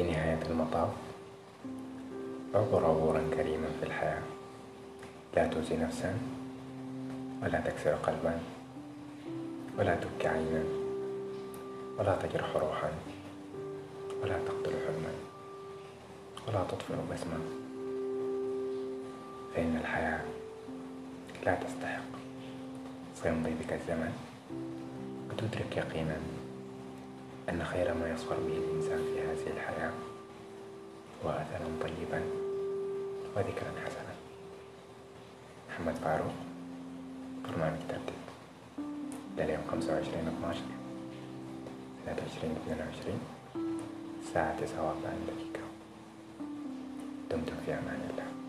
نهاية المطاف عبر عبورا كريما في الحياة. لا تؤذي نفسا ولا تكسر قلبا ولا تبكي عينا ولا تجرح روحا ولا تقتل حلما ولا تطفئ بسما فإن الحياة لا تستحق سيمضي بك الزمن وتدرك يقينا. أن خير ما يصفر به الإنسان في هذه الحياة هو أثرا طيبا وذكرا حسنا. محمد فاروق برنامج ترتيب. لليوم خمسة وعشرين اثناشر سنة عشرين اثنين وعشرين الساعة تسعة وأربعين دقيقة. دمتم في أمان الله.